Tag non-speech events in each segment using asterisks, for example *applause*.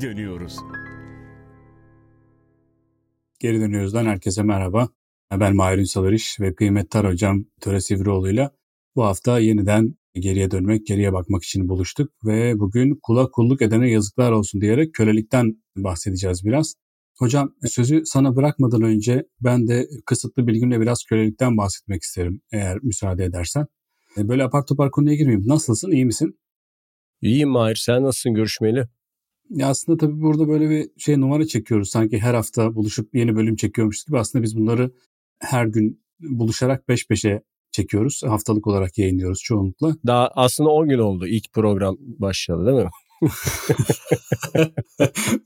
geri dönüyoruz. Geri dönüyoruzdan herkese merhaba. Ben Mahir Ünsal ve kıymetli hocam Töre Sivrioğlu'yla bu hafta yeniden geriye dönmek, geriye bakmak için buluştuk ve bugün kula kulluk edene yazıklar olsun diyerek kölelikten bahsedeceğiz biraz. Hocam sözü sana bırakmadan önce ben de kısıtlı bilgimle biraz kölelikten bahsetmek isterim eğer müsaade edersen. E, böyle apar topar konuya girmeyeyim. Nasılsın, iyi misin? İyiyim Mahir, sen nasılsın görüşmeli? Ya aslında tabii burada böyle bir şey numara çekiyoruz. Sanki her hafta buluşup yeni bölüm çekiyormuş gibi. Aslında biz bunları her gün buluşarak peş peşe çekiyoruz. Haftalık olarak yayınlıyoruz çoğunlukla. Daha aslında 10 gün oldu ilk program başladı değil mi? *laughs*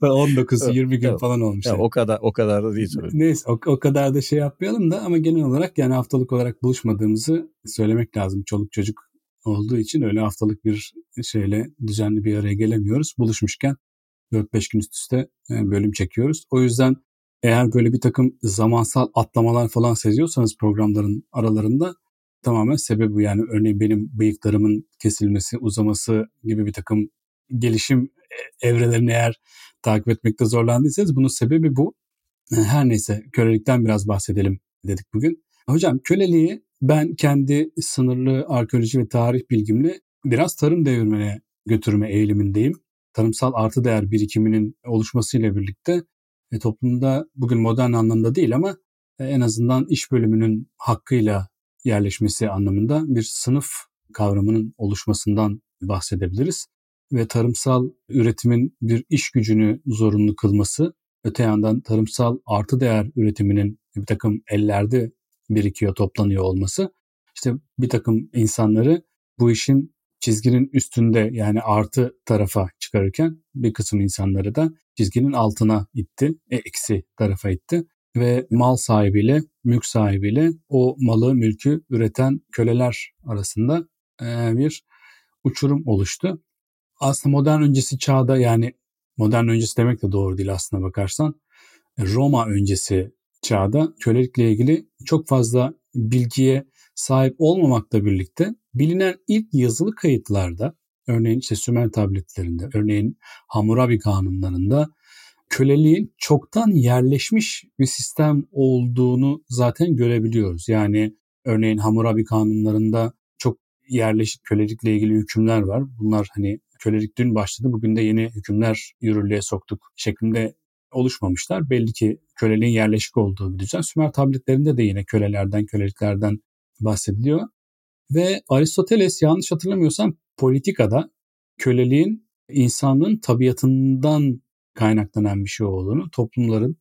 19-20 gün falan olmuş. Ya, o kadar o kadar da değil tabii. Neyse o, o kadar da şey yapmayalım da ama genel olarak yani haftalık olarak buluşmadığımızı söylemek lazım. Çoluk çocuk olduğu için öyle haftalık bir şeyle düzenli bir araya gelemiyoruz. Buluşmuşken 4-5 gün üst üste e, bölüm çekiyoruz. O yüzden eğer böyle bir takım zamansal atlamalar falan seziyorsanız programların aralarında tamamen sebebi yani örneğin benim bıyıklarımın kesilmesi, uzaması gibi bir takım gelişim e, evrelerini eğer takip etmekte zorlandıysanız bunun sebebi bu. E, her neyse kölelikten biraz bahsedelim dedik bugün. Hocam köleliği ben kendi sınırlı arkeoloji ve tarih bilgimle biraz tarım devirmene götürme eğilimindeyim. Tarımsal artı değer birikiminin oluşmasıyla birlikte e, toplumda bugün modern anlamda değil ama e, en azından iş bölümünün hakkıyla yerleşmesi anlamında bir sınıf kavramının oluşmasından bahsedebiliriz. Ve tarımsal üretimin bir iş gücünü zorunlu kılması, öte yandan tarımsal artı değer üretiminin bir takım ellerde birikiyor, toplanıyor olması, işte bir takım insanları bu işin çizginin üstünde yani artı tarafa çıkarırken bir kısım insanları da çizginin altına itti, e, eksi tarafa itti ve mal sahibiyle, mülk sahibiyle o malı, mülkü üreten köleler arasında e, bir uçurum oluştu. Aslında modern öncesi çağda yani modern öncesi demek de doğru değil aslına bakarsan. Roma öncesi çağda kölelikle ilgili çok fazla bilgiye sahip olmamakla birlikte bilinen ilk yazılı kayıtlarda örneğin işte Sümer tabletlerinde, örneğin Hammurabi kanunlarında köleliğin çoktan yerleşmiş bir sistem olduğunu zaten görebiliyoruz. Yani örneğin Hammurabi kanunlarında çok yerleşik kölelikle ilgili hükümler var. Bunlar hani kölelik dün başladı bugün de yeni hükümler yürürlüğe soktuk şeklinde oluşmamışlar. Belli ki köleliğin yerleşik olduğu bir düzen. Sümer tabletlerinde de yine kölelerden, köleliklerden bahsediliyor. Ve Aristoteles yanlış hatırlamıyorsam politikada köleliğin insanlığın tabiatından kaynaklanan bir şey olduğunu, toplumların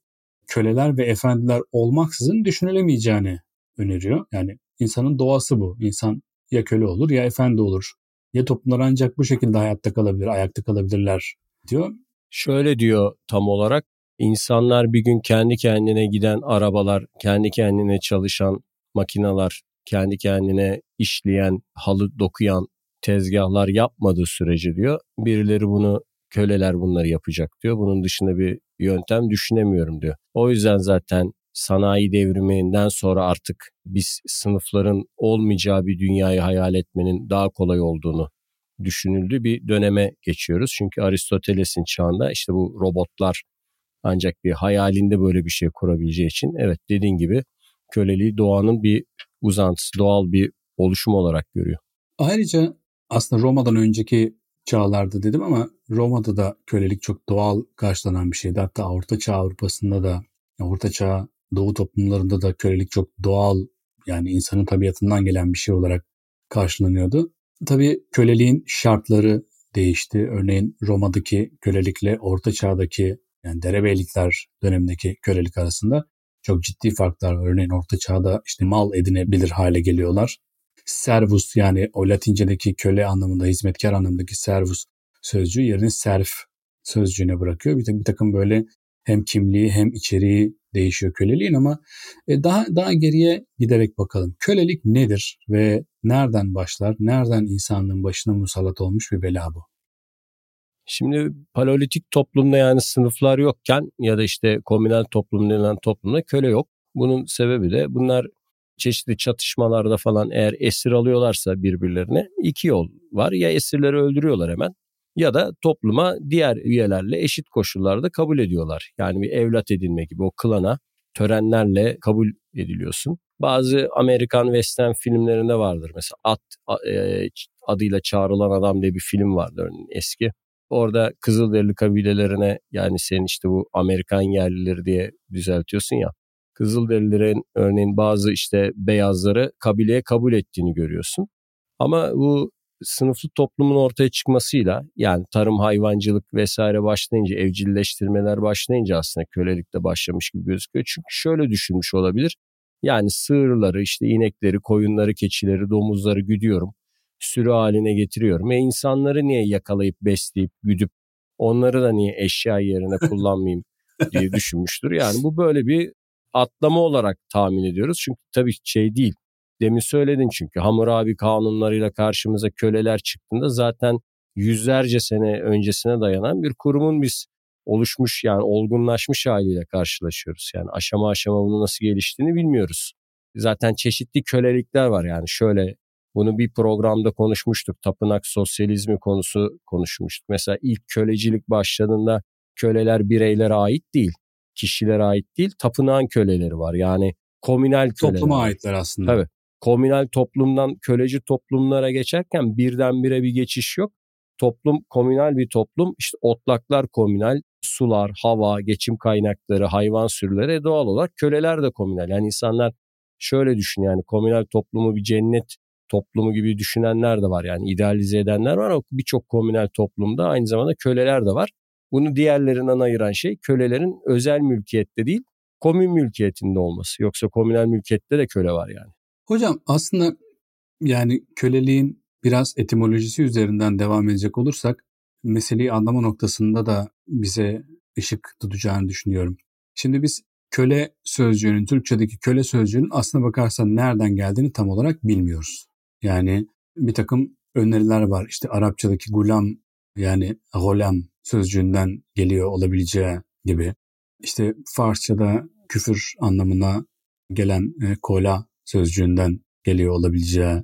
köleler ve efendiler olmaksızın düşünülemeyeceğini öneriyor. Yani insanın doğası bu. İnsan ya köle olur ya efendi olur. Ya toplumlar ancak bu şekilde hayatta kalabilir, ayakta kalabilirler diyor. Şöyle diyor tam olarak İnsanlar bir gün kendi kendine giden arabalar, kendi kendine çalışan makineler, kendi kendine işleyen, halı dokuyan tezgahlar yapmadığı sürece diyor. Birileri bunu köleler bunları yapacak diyor. Bunun dışında bir yöntem düşünemiyorum diyor. O yüzden zaten sanayi devriminden sonra artık biz sınıfların olmayacağı bir dünyayı hayal etmenin daha kolay olduğunu düşünüldü bir döneme geçiyoruz. Çünkü Aristoteles'in çağında işte bu robotlar ancak bir hayalinde böyle bir şey kurabileceği için evet dediğin gibi köleliği doğanın bir uzantısı, doğal bir oluşum olarak görüyor. Ayrıca aslında Roma'dan önceki çağlarda dedim ama Roma'da da kölelik çok doğal karşılanan bir şeydi. Hatta Orta Çağ Avrupa'sında da, Orta Çağ Doğu toplumlarında da kölelik çok doğal yani insanın tabiatından gelen bir şey olarak karşılanıyordu. Tabii köleliğin şartları değişti. Örneğin Roma'daki kölelikle Orta Çağ'daki yani derebeylikler dönemindeki kölelik arasında çok ciddi farklar. Örneğin Orta Çağ'da işte mal edinebilir hale geliyorlar. Servus yani o Latincedeki köle anlamında, hizmetkar anlamındaki servus sözcüğü yerini serf sözcüğüne bırakıyor. Bir, bir takım böyle hem kimliği hem içeriği değişiyor köleliğin ama e, daha daha geriye giderek bakalım. Kölelik nedir ve nereden başlar? Nereden insanlığın başına musallat olmuş bir bela bu? Şimdi paleolitik toplumda yani sınıflar yokken ya da işte komünel toplum denilen toplumda köle yok. Bunun sebebi de bunlar çeşitli çatışmalarda falan eğer esir alıyorlarsa birbirlerine iki yol var. Ya esirleri öldürüyorlar hemen ya da topluma diğer üyelerle eşit koşullarda kabul ediyorlar. Yani bir evlat edinme gibi o klana törenlerle kabul ediliyorsun. Bazı Amerikan western filmlerinde vardır. Mesela At e, adıyla çağrılan adam diye bir film vardı örneğin eski. Orada Kızılderili kabilelerine yani sen işte bu Amerikan yerlileri diye düzeltiyorsun ya. Kızılderililerin örneğin bazı işte beyazları kabileye kabul ettiğini görüyorsun. Ama bu sınıflı toplumun ortaya çıkmasıyla yani tarım, hayvancılık vesaire başlayınca, evcilleştirmeler başlayınca aslında kölelik de başlamış gibi gözüküyor. Çünkü şöyle düşünmüş olabilir. Yani sığırları, işte inekleri, koyunları, keçileri, domuzları güdüyorum. Sürü haline getiriyorum. E insanları niye yakalayıp besleyip güdüp onları da niye eşya yerine *laughs* kullanmayayım diye düşünmüştür. Yani bu böyle bir atlama olarak tahmin ediyoruz. Çünkü tabii şey değil. Demin söyledin çünkü Hammurabi kanunlarıyla karşımıza köleler çıktığında zaten yüzlerce sene öncesine dayanan bir kurumun biz oluşmuş yani olgunlaşmış haliyle karşılaşıyoruz. Yani aşama aşama bunu nasıl geliştiğini bilmiyoruz. Zaten çeşitli kölelikler var yani şöyle bunu bir programda konuşmuştuk. Tapınak sosyalizmi konusu konuşmuştuk. Mesela ilk kölecilik başladığında köleler bireylere ait değil. Kişilere ait değil. Tapınağın köleleri var. Yani komünel köleler. Topluma aitler aslında. Tabii. Komünel toplumdan köleci toplumlara geçerken birdenbire bir geçiş yok. Toplum komünel bir toplum. İşte otlaklar komünel, sular, hava, geçim kaynakları, hayvan sürüleri doğal olarak köleler de komünel. Yani insanlar şöyle düşün yani komünel toplumu bir cennet toplumu gibi düşünenler de var. Yani idealize edenler var ama birçok komünel toplumda aynı zamanda köleler de var. Bunu diğerlerinden ayıran şey kölelerin özel mülkiyette değil komün mülkiyetinde olması. Yoksa komünel mülkiyette de köle var yani. Hocam aslında yani köleliğin biraz etimolojisi üzerinden devam edecek olursak meseleyi anlama noktasında da bize ışık tutacağını düşünüyorum. Şimdi biz köle sözcüğünün, Türkçedeki köle sözcüğünün aslına bakarsan nereden geldiğini tam olarak bilmiyoruz. Yani bir takım öneriler var. İşte Arapçadaki gulam yani golam sözcüğünden geliyor olabileceği gibi. İşte Farsçada küfür anlamına gelen e, kola sözcüğünden geliyor olabileceği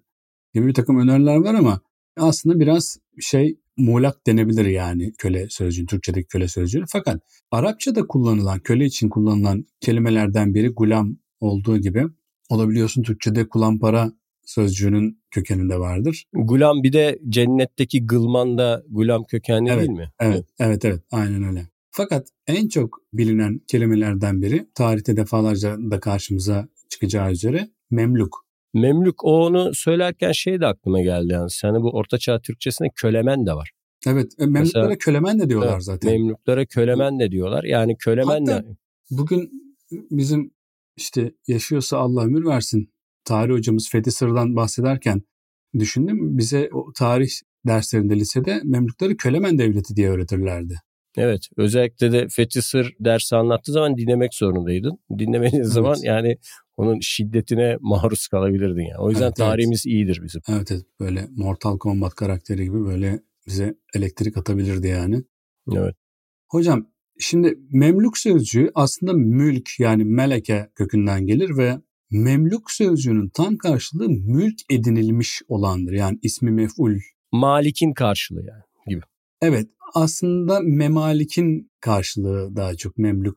gibi bir takım öneriler var ama aslında biraz şey muğlak denebilir yani köle sözcüğü, Türkçedeki köle sözcüğü. Fakat Arapçada kullanılan, köle için kullanılan kelimelerden biri gulam olduğu gibi olabiliyorsun Türkçede kulampara sözcüğünün kökeninde vardır. Gulam bir de cennetteki gılman da gulam kökenli evet, değil mi? Evet, evet, evet, aynen öyle. Fakat en çok bilinen kelimelerden biri tarihte defalarca da karşımıza çıkacağı üzere Memluk. Memlük o onu söylerken şey de aklıma geldi yani. Hani bu ortaçağ Türkçesinde kölemen de var. Evet e, Memlüklere Mesela, kölemen de diyorlar evet, zaten. Memlüklere kölemen de diyorlar. Yani kölemen Hatta de. bugün bizim işte yaşıyorsa Allah ömür versin tarih hocamız Fethi Sır'dan bahsederken düşündüm bize o tarih derslerinde lisede Memlükleri Kölemen Devleti diye öğretirlerdi. Evet özellikle de Fethi Sır dersi anlattığı zaman dinlemek zorundaydın. Dinlemediğin evet. zaman yani onun şiddetine maruz kalabilirdin yani. O yüzden evet, tarihimiz evet. iyidir bizim. Evet evet böyle Mortal Kombat karakteri gibi böyle bize elektrik atabilirdi yani. Evet. Hocam şimdi Memlük sözcüğü aslında mülk yani meleke kökünden gelir ve Memlük sözcüğünün tam karşılığı mülk edinilmiş olandır. Yani ismi mef'ul. Malikin karşılığı yani gibi. Evet aslında memalikin karşılığı daha çok memlük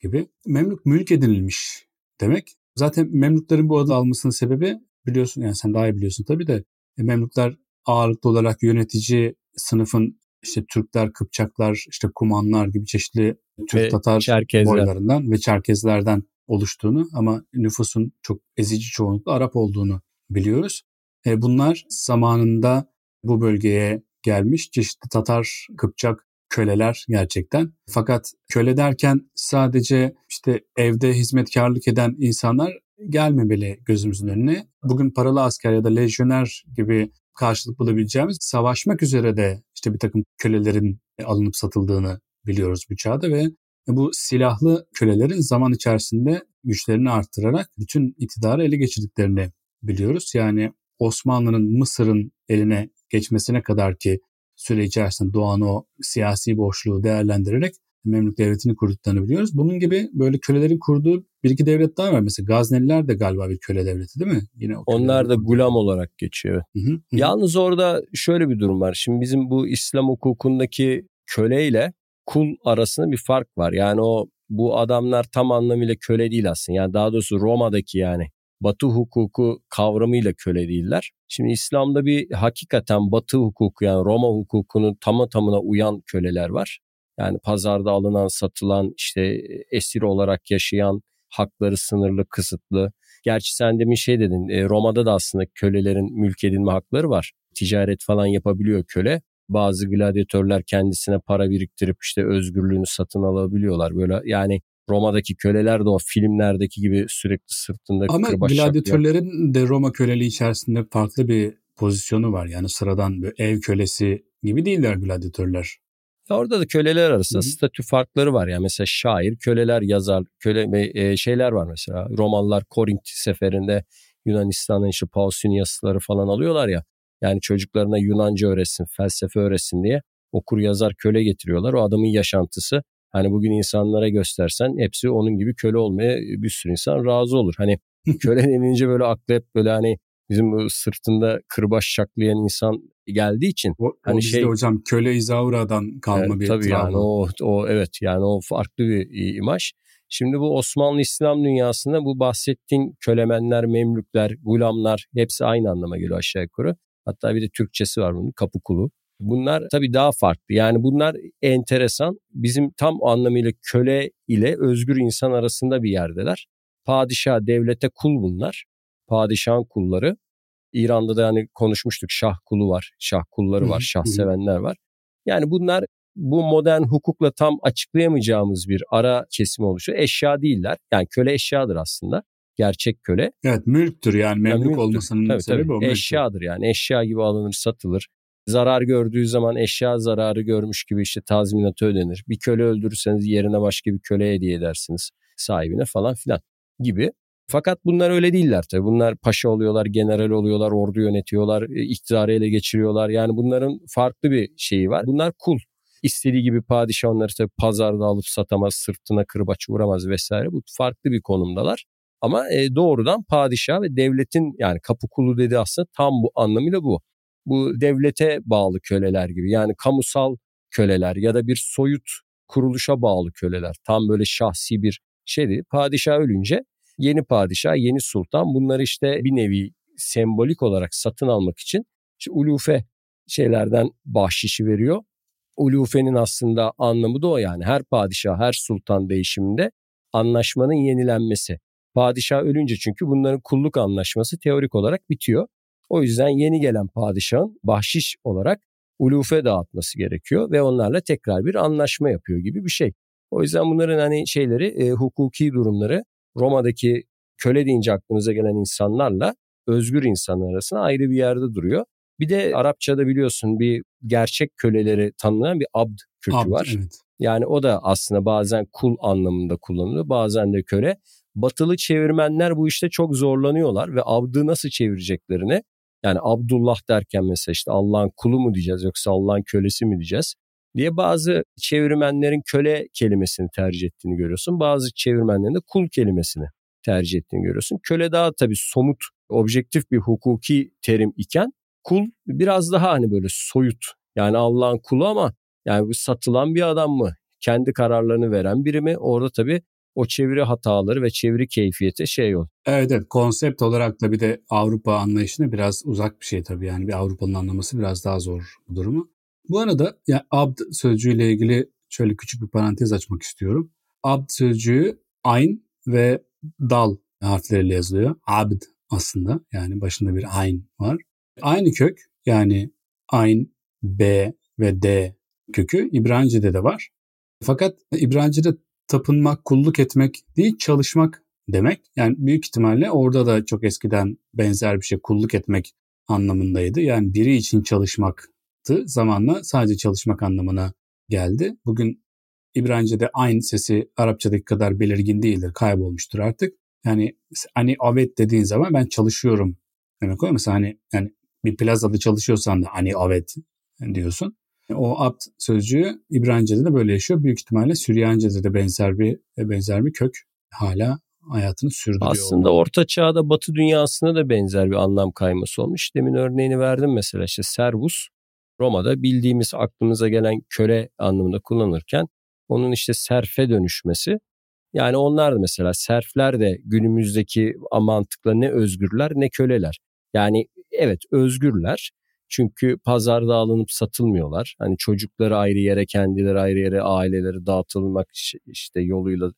gibi. Memlük mülk edinilmiş demek. Zaten memlüklerin bu adı almasının sebebi biliyorsun yani sen daha iyi biliyorsun tabii de e, memlükler ağırlıklı olarak yönetici sınıfın işte Türkler, Kıpçaklar, işte Kumanlar gibi çeşitli Türk ve Tatar Çerkezler. boylarından ve Çerkezlerden oluştuğunu ama nüfusun çok ezici çoğunlukla Arap olduğunu biliyoruz. E, bunlar zamanında bu bölgeye gelmiş çeşitli Tatar, Kıpçak köleler gerçekten. Fakat köle derken sadece işte evde hizmetkarlık eden insanlar gelmemeli gözümüzün önüne. Bugün paralı asker ya da lejyoner gibi karşılık bulabileceğimiz savaşmak üzere de işte bir takım kölelerin alınıp satıldığını biliyoruz bu çağda ve bu silahlı kölelerin zaman içerisinde güçlerini arttırarak bütün iktidarı ele geçirdiklerini biliyoruz. Yani Osmanlı'nın Mısır'ın eline geçmesine kadar ki süre içerisinde doğan o siyasi boşluğu değerlendirerek Memlük Devleti'ni kurduklarını biliyoruz. Bunun gibi böyle kölelerin kurduğu bir iki devlet daha var. Mesela Gazneliler de galiba bir köle devleti değil mi? Yine Onlar da gulam olarak geçiyor. Hı hı, hı. Yalnız orada şöyle bir durum var. Şimdi bizim bu İslam hukukundaki köleyle kul arasında bir fark var. Yani o bu adamlar tam anlamıyla köle değil aslında. Yani daha doğrusu Roma'daki yani Batı hukuku kavramıyla köle değiller. Şimdi İslam'da bir hakikaten Batı hukuku yani Roma hukukunun tamı tamına uyan köleler var. Yani pazarda alınan, satılan, işte esir olarak yaşayan, hakları sınırlı, kısıtlı. Gerçi sen demin şey dedin, e, Roma'da da aslında kölelerin mülk edinme hakları var. Ticaret falan yapabiliyor köle. Bazı gladyatörler kendisine para biriktirip işte özgürlüğünü satın alabiliyorlar. Böyle yani Roma'daki köleler de o filmlerdeki gibi sürekli sırtında Ama gladyatörlerin de Roma köleliği içerisinde farklı bir pozisyonu var. Yani sıradan bir ev kölesi gibi değiller gladyatörler. Ya orada da köleler arasında Hı-hı. statü farkları var. Yani mesela şair, köleler, yazar, köle e, şeyler var mesela. Romalılar Korint seferinde Yunanistan'ın işte Pausiniasları falan alıyorlar ya. Yani çocuklarına Yunanca öğretsin, felsefe öğretsin diye okur yazar köle getiriyorlar. O adamın yaşantısı hani bugün insanlara göstersen hepsi onun gibi köle olmaya bir sürü insan razı olur. Hani *laughs* köle denince böyle aklı hep böyle hani bizim sırtında kırbaç çaklayan insan geldiği için o, hani o şey hocam köle İzaura'dan kalma evet, bir tabii travma. yani o o evet yani o farklı bir imaj. Şimdi bu Osmanlı İslam dünyasında bu bahsettiğin kölemenler, memlükler, gulamlar hepsi aynı anlama geliyor aşağı yukarı. Hatta bir de Türkçesi var bunun kapı kulu. Bunlar tabii daha farklı. Yani bunlar enteresan. Bizim tam anlamıyla köle ile özgür insan arasında bir yerdeler. Padişah, devlete kul bunlar. Padişahın kulları. İran'da da yani konuşmuştuk şah kulu var, şah kulları var, şah sevenler var. Yani bunlar bu modern hukukla tam açıklayamayacağımız bir ara kesim oluşuyor. Eşya değiller. Yani köle eşyadır aslında. Gerçek köle. Evet mülktür yani memlük yani olmasının tabii, sebebi tabii. o. Eşyadır yani eşya gibi alınır satılır. Zarar gördüğü zaman eşya zararı görmüş gibi işte tazminatı ödenir. Bir köle öldürürseniz yerine başka bir köle hediye edersiniz sahibine falan filan gibi. Fakat bunlar öyle değiller tabii. Bunlar paşa oluyorlar, general oluyorlar, ordu yönetiyorlar, e, iktidarı ele geçiriyorlar. Yani bunların farklı bir şeyi var. Bunlar kul. İstediği gibi padişah onları tabii pazarda alıp satamaz, sırtına kırbaç vuramaz vesaire. Bu farklı bir konumdalar. Ama e, doğrudan padişah ve devletin yani kapı kulu dedi aslında tam bu anlamıyla bu. Bu devlete bağlı köleler gibi yani kamusal köleler ya da bir soyut kuruluşa bağlı köleler. Tam böyle şahsi bir şeydi. Padişah ölünce yeni padişah, yeni sultan bunları işte bir nevi sembolik olarak satın almak için işte ulufe şeylerden bahşişi veriyor. Ulufenin aslında anlamı da o yani her padişah, her sultan değişiminde anlaşmanın yenilenmesi. Padişah ölünce çünkü bunların kulluk anlaşması teorik olarak bitiyor. O yüzden yeni gelen padişahın bahşiş olarak ulufe dağıtması gerekiyor ve onlarla tekrar bir anlaşma yapıyor gibi bir şey. O yüzden bunların hani şeyleri e, hukuki durumları Roma'daki köle deyince aklınıza gelen insanlarla özgür insanlar arasında ayrı bir yerde duruyor. Bir de Arapçada biliyorsun bir gerçek köleleri tanımlayan bir abd kökü abd, var. Evet. Yani o da aslında bazen kul anlamında kullanılıyor, bazen de köle. Batılı çevirmenler bu işte çok zorlanıyorlar ve abdı nasıl çevireceklerini yani Abdullah derken mesela işte Allah'ın kulu mu diyeceğiz yoksa Allah'ın kölesi mi diyeceğiz diye bazı çevirmenlerin köle kelimesini tercih ettiğini görüyorsun. Bazı çevirmenlerin de kul kelimesini tercih ettiğini görüyorsun. Köle daha tabii somut, objektif bir hukuki terim iken kul biraz daha hani böyle soyut. Yani Allah'ın kulu ama yani bu satılan bir adam mı? Kendi kararlarını veren biri mi? Orada tabii o çeviri hataları ve çeviri keyfiyeti şey yok. Evet evet konsept olarak da bir de Avrupa anlayışına biraz uzak bir şey tabii yani bir Avrupa'nın anlaması biraz daha zor bu durumu. Bu arada ya abd sözcüğüyle ilgili şöyle küçük bir parantez açmak istiyorum. Abd sözcüğü ayn ve dal harfleriyle yazılıyor. Abd aslında yani başında bir ayn var. Aynı kök yani ayn, b ve d kökü İbranice'de de var. Fakat İbranice'de tapınmak, kulluk etmek değil çalışmak demek. Yani büyük ihtimalle orada da çok eskiden benzer bir şey kulluk etmek anlamındaydı. Yani biri için çalışmaktı. Zamanla sadece çalışmak anlamına geldi. Bugün İbranice'de aynı sesi Arapçadaki kadar belirgin değildir. Kaybolmuştur artık. Yani hani avet dediğin zaman ben çalışıyorum demek o. Mesela hani yani bir plazada çalışıyorsan da hani avet diyorsun. O abd sözcüğü İbranice'de de böyle yaşıyor. Büyük ihtimalle Süryanice'de de benzer bir benzer bir kök hala hayatını sürdürüyor. Aslında Orta Çağ'da Batı dünyasında da benzer bir anlam kayması olmuş. Demin örneğini verdim mesela işte servus Roma'da bildiğimiz aklımıza gelen köle anlamında kullanırken onun işte serfe dönüşmesi. Yani onlar da mesela serfler de günümüzdeki mantıkla ne özgürler ne köleler. Yani evet özgürler çünkü pazarda alınıp satılmıyorlar. Hani çocukları ayrı yere, kendileri ayrı yere, aileleri dağıtılmak işte yoluyla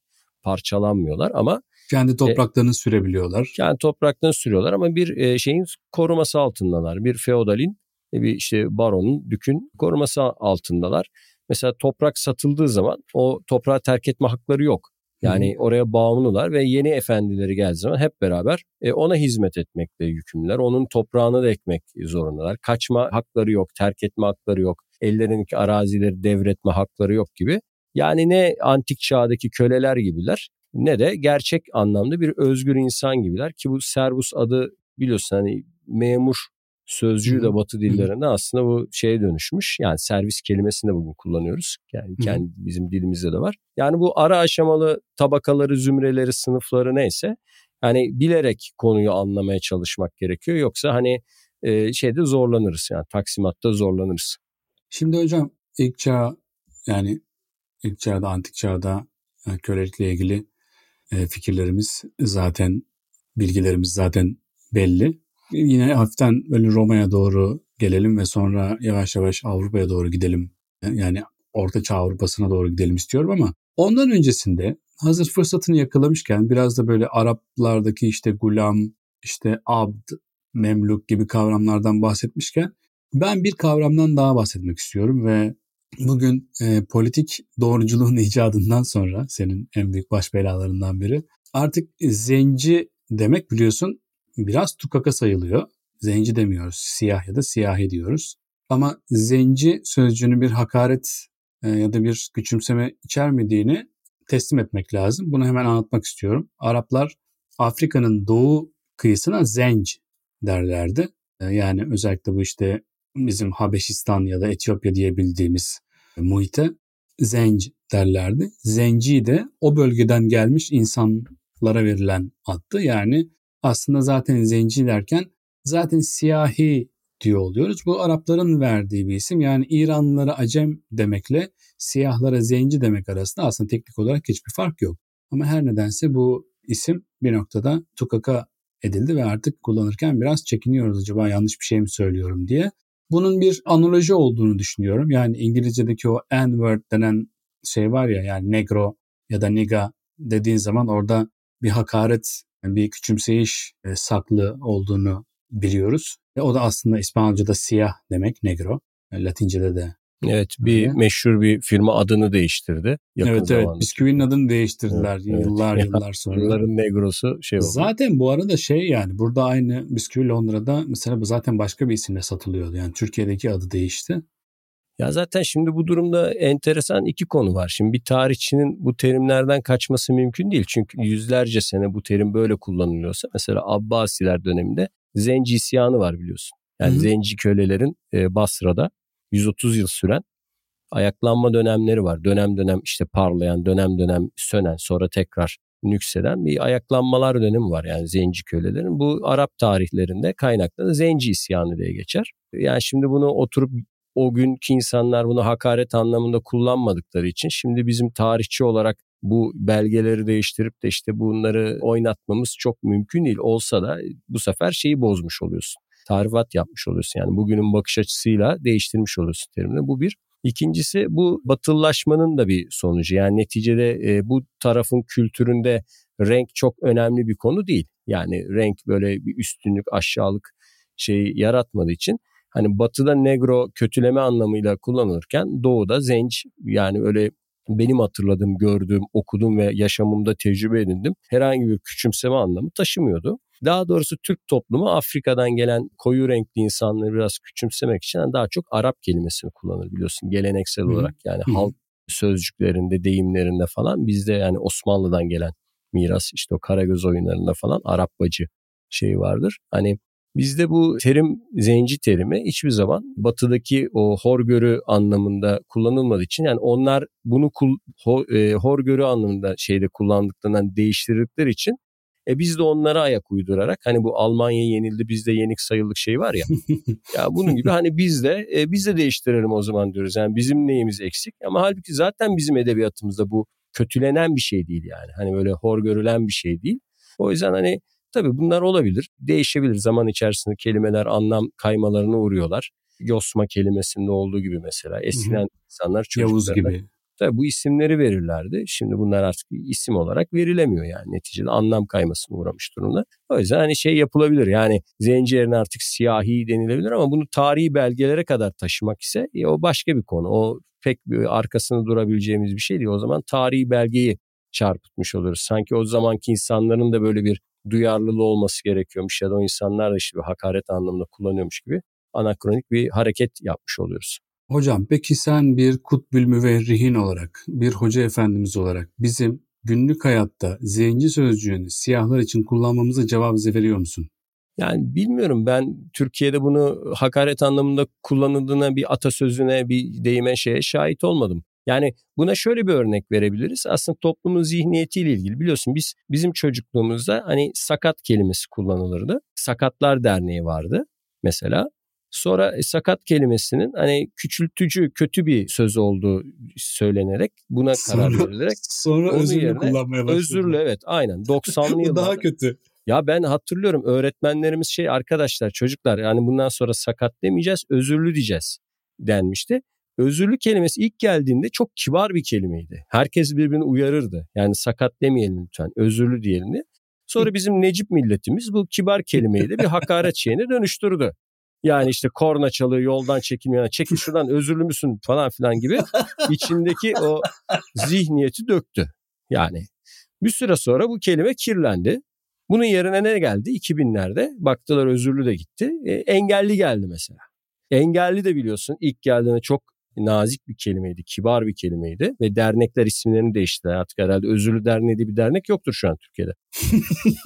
parçalanmıyorlar ama kendi e, topraklarını e, sürebiliyorlar. Kendi topraklarını sürüyorlar ama bir e, şeyin koruması altındalar. Bir feodalin, e, bir işte baronun, dükün koruması altındalar. Mesela toprak satıldığı zaman o toprağı terk etme hakları yok. Yani hmm. oraya bağımlılar ve yeni efendileri geldiği zaman hep beraber e, ona hizmet etmekle yükümlüler. Onun toprağını da ekmek zorundalar. Kaçma hakları yok, terk etme hakları yok. Ellerindeki arazileri devretme hakları yok gibi. Yani ne antik çağdaki köleler gibiler ne de gerçek anlamda bir özgür insan gibiler ki bu servus adı biliyorsun hani memur sözcüğü de batı dillerinde aslında bu şeye dönüşmüş. Yani servis kelimesini de bugün kullanıyoruz. Yani kendi bizim dilimizde de var. Yani bu ara aşamalı tabakaları, zümreleri, sınıfları neyse yani bilerek konuyu anlamaya çalışmak gerekiyor. Yoksa hani e, şeyde zorlanırız yani taksimatta zorlanırız. Şimdi hocam ilk çağ yani ilk çağda, antik çağda yani kölelikle ilgili e, fikirlerimiz zaten, bilgilerimiz zaten belli. Yine hafiften böyle Roma'ya doğru gelelim ve sonra yavaş yavaş Avrupa'ya doğru gidelim. Yani Orta Çağ Avrupa'sına doğru gidelim istiyorum ama ondan öncesinde hazır fırsatını yakalamışken biraz da böyle Araplardaki işte gulam, işte abd, memluk gibi kavramlardan bahsetmişken ben bir kavramdan daha bahsetmek istiyorum ve bugün e, politik doğruculuğun *laughs* icadından sonra senin en büyük baş belalarından biri artık zenci demek biliyorsun biraz tukaka sayılıyor. Zenci demiyoruz. Siyah ya da siyahi diyoruz. Ama zenci sözcüğünün bir hakaret e, ya da bir küçümseme içermediğini teslim etmek lazım. Bunu hemen anlatmak istiyorum. Araplar Afrika'nın doğu kıyısına zenc derlerdi. E, yani özellikle bu işte bizim Habeşistan ya da Etiyopya diye bildiğimiz muhite zenc derlerdi. Zenci de o bölgeden gelmiş insanlara verilen addı. Yani aslında zaten zenci derken zaten siyahi diyor oluyoruz. Bu Arapların verdiği bir isim. Yani İranlılara acem demekle siyahlara zenci demek arasında aslında teknik olarak hiçbir fark yok. Ama her nedense bu isim bir noktada tukaka edildi ve artık kullanırken biraz çekiniyoruz acaba yanlış bir şey mi söylüyorum diye. Bunun bir analoji olduğunu düşünüyorum. Yani İngilizce'deki o N-word denen şey var ya yani negro ya da niga dediğin zaman orada bir hakaret bir küçümseyiş e, saklı olduğunu biliyoruz. Ve o da aslında İspanyolca'da siyah demek negro. E, Latince'de de Evet bir Öyle. meşhur bir firma adını değiştirdi. Yakın evet evet bisküvinin adını değiştirdiler evet, yıllar evet. yıllar *laughs* sonra. Yılların negrosu şey oldu. Zaten bu arada şey yani burada aynı bisküvi Londra'da mesela zaten başka bir isimle satılıyordu. Yani Türkiye'deki adı değişti. Ya zaten şimdi bu durumda enteresan iki konu var. Şimdi bir tarihçinin bu terimlerden kaçması mümkün değil. Çünkü yüzlerce sene bu terim böyle kullanılıyorsa mesela Abbasiler döneminde Zenci isyanı var biliyorsun. Yani Hı-hı. Zenci kölelerin e, Basra'da 130 yıl süren ayaklanma dönemleri var. Dönem dönem işte parlayan, dönem dönem sönen, sonra tekrar nükseden bir ayaklanmalar dönemi var yani zenci kölelerin. Bu Arap tarihlerinde kaynaklı zenci isyanı diye geçer. Yani şimdi bunu oturup o günkü insanlar bunu hakaret anlamında kullanmadıkları için şimdi bizim tarihçi olarak bu belgeleri değiştirip de işte bunları oynatmamız çok mümkün değil. Olsa da bu sefer şeyi bozmuş oluyorsun. Tarifat yapmış oluyorsun. Yani bugünün bakış açısıyla değiştirmiş oluyorsun terimini. Bu bir. İkincisi bu batıllaşmanın da bir sonucu. Yani neticede e, bu tarafın kültüründe renk çok önemli bir konu değil. Yani renk böyle bir üstünlük, aşağılık şey yaratmadığı için hani batıda negro kötüleme anlamıyla kullanılırken doğuda zenç yani öyle benim hatırladığım, gördüğüm, okudum ve yaşamımda tecrübe edindim. Herhangi bir küçümseme anlamı taşımıyordu. Daha doğrusu Türk toplumu Afrika'dan gelen koyu renkli insanları biraz küçümsemek için daha çok Arap kelimesini kullanır biliyorsun geleneksel Hı. olarak yani Hı. halk sözcüklerinde, deyimlerinde falan bizde yani Osmanlı'dan gelen miras işte o Karagöz oyunlarında falan Arap bacı şeyi vardır. Hani Bizde bu terim zenci terimi hiçbir zaman batıdaki o horgörü anlamında kullanılmadığı için yani onlar bunu kul, ho, e, horgörü anlamında şeyde kullandıklarından değiştirdikleri için e biz de onlara ayak uydurarak hani bu Almanya yenildi bizde yenik sayıldık şey var ya. *laughs* ya bunun gibi hani biz de e, biz de değiştirelim o zaman diyoruz. Yani bizim neyimiz eksik ama halbuki zaten bizim edebiyatımızda bu kötülenen bir şey değil yani. Hani böyle hor görülen bir şey değil. O yüzden hani tabii bunlar olabilir. Değişebilir zaman içerisinde kelimeler anlam kaymalarına uğruyorlar. Yosma kelimesinde olduğu gibi mesela. Eskiden insanlar Yavuz gibi. Tabii bu isimleri verirlerdi. Şimdi bunlar artık isim olarak verilemiyor yani neticede anlam kaymasına uğramış durumda. O yüzden hani şey yapılabilir yani zenci yerine artık siyahi denilebilir ama bunu tarihi belgelere kadar taşımak ise e, o başka bir konu. O pek bir arkasında durabileceğimiz bir şey değil. O zaman tarihi belgeyi çarpıtmış oluruz. Sanki o zamanki insanların da böyle bir duyarlılığı olması gerekiyormuş ya da o insanlar da işte bir hakaret anlamında kullanıyormuş gibi anakronik bir hareket yapmış oluyoruz. Hocam peki sen bir kutbül müverrihin olarak, bir hoca efendimiz olarak bizim günlük hayatta zenci sözcüğünü siyahlar için kullanmamıza cevap veriyor musun? Yani bilmiyorum ben Türkiye'de bunu hakaret anlamında kullanıldığına bir atasözüne bir deyime şeye şahit olmadım. Yani buna şöyle bir örnek verebiliriz. Aslında toplumun zihniyetiyle ilgili biliyorsun biz bizim çocukluğumuzda hani sakat kelimesi kullanılırdı. Sakatlar Derneği vardı mesela. Sonra e, sakat kelimesinin hani küçültücü kötü bir söz olduğu söylenerek buna sonra, karar verilerek sonra özürlü kullanmaya başladı. Özürlü evet aynen *laughs* 90'lı yıllarda. daha kötü. Ya ben hatırlıyorum öğretmenlerimiz şey arkadaşlar çocuklar yani bundan sonra sakat demeyeceğiz özürlü diyeceğiz denmişti. Özürlü kelimesi ilk geldiğinde çok kibar bir kelimeydi. Herkes birbirini uyarırdı. Yani sakat demeyelim lütfen özürlü diyelim diye. Sonra bizim Necip milletimiz bu kibar kelimeyi de bir hakaret şeyine dönüştürdü. Yani işte korna çalıyor yoldan çekilmiyor. Çekil şuradan özürlü müsün falan filan gibi içindeki o zihniyeti döktü. Yani bir süre sonra bu kelime kirlendi. Bunun yerine ne geldi? 2000'lerde baktılar özürlü de gitti. E, engelli geldi mesela. Engelli de biliyorsun ilk geldiğinde çok nazik bir kelimeydi, kibar bir kelimeydi ve dernekler isimlerini değiştirdiler. Artık herhalde özürlü derneği diye bir dernek yoktur şu an Türkiye'de.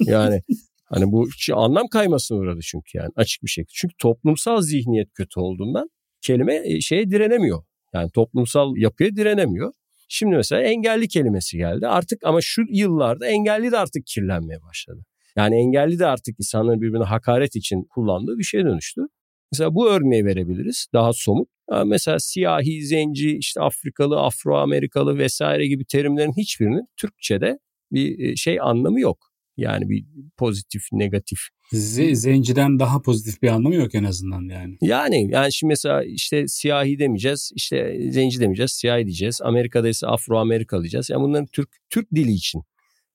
*laughs* yani Hani bu anlam kaymasına uğradı çünkü yani açık bir şekilde. Çünkü toplumsal zihniyet kötü olduğundan kelime e, şeye direnemiyor. Yani toplumsal yapıya direnemiyor. Şimdi mesela engelli kelimesi geldi. Artık ama şu yıllarda engelli de artık kirlenmeye başladı. Yani engelli de artık insanların birbirine hakaret için kullandığı bir şeye dönüştü. Mesela bu örneği verebiliriz daha somut. Mesela siyahi, zenci, işte Afrikalı, Afro-Amerikalı vesaire gibi terimlerin hiçbirinin Türkçe'de bir şey anlamı yok. Yani bir pozitif, negatif. Z- zenciden daha pozitif bir anlamı yok en azından yani. Yani yani şimdi mesela işte siyahi demeyeceğiz, işte zenci demeyeceğiz, siyahi diyeceğiz. Amerika'da ise Afro Amerika diyeceğiz. Yani bunların Türk Türk dili için,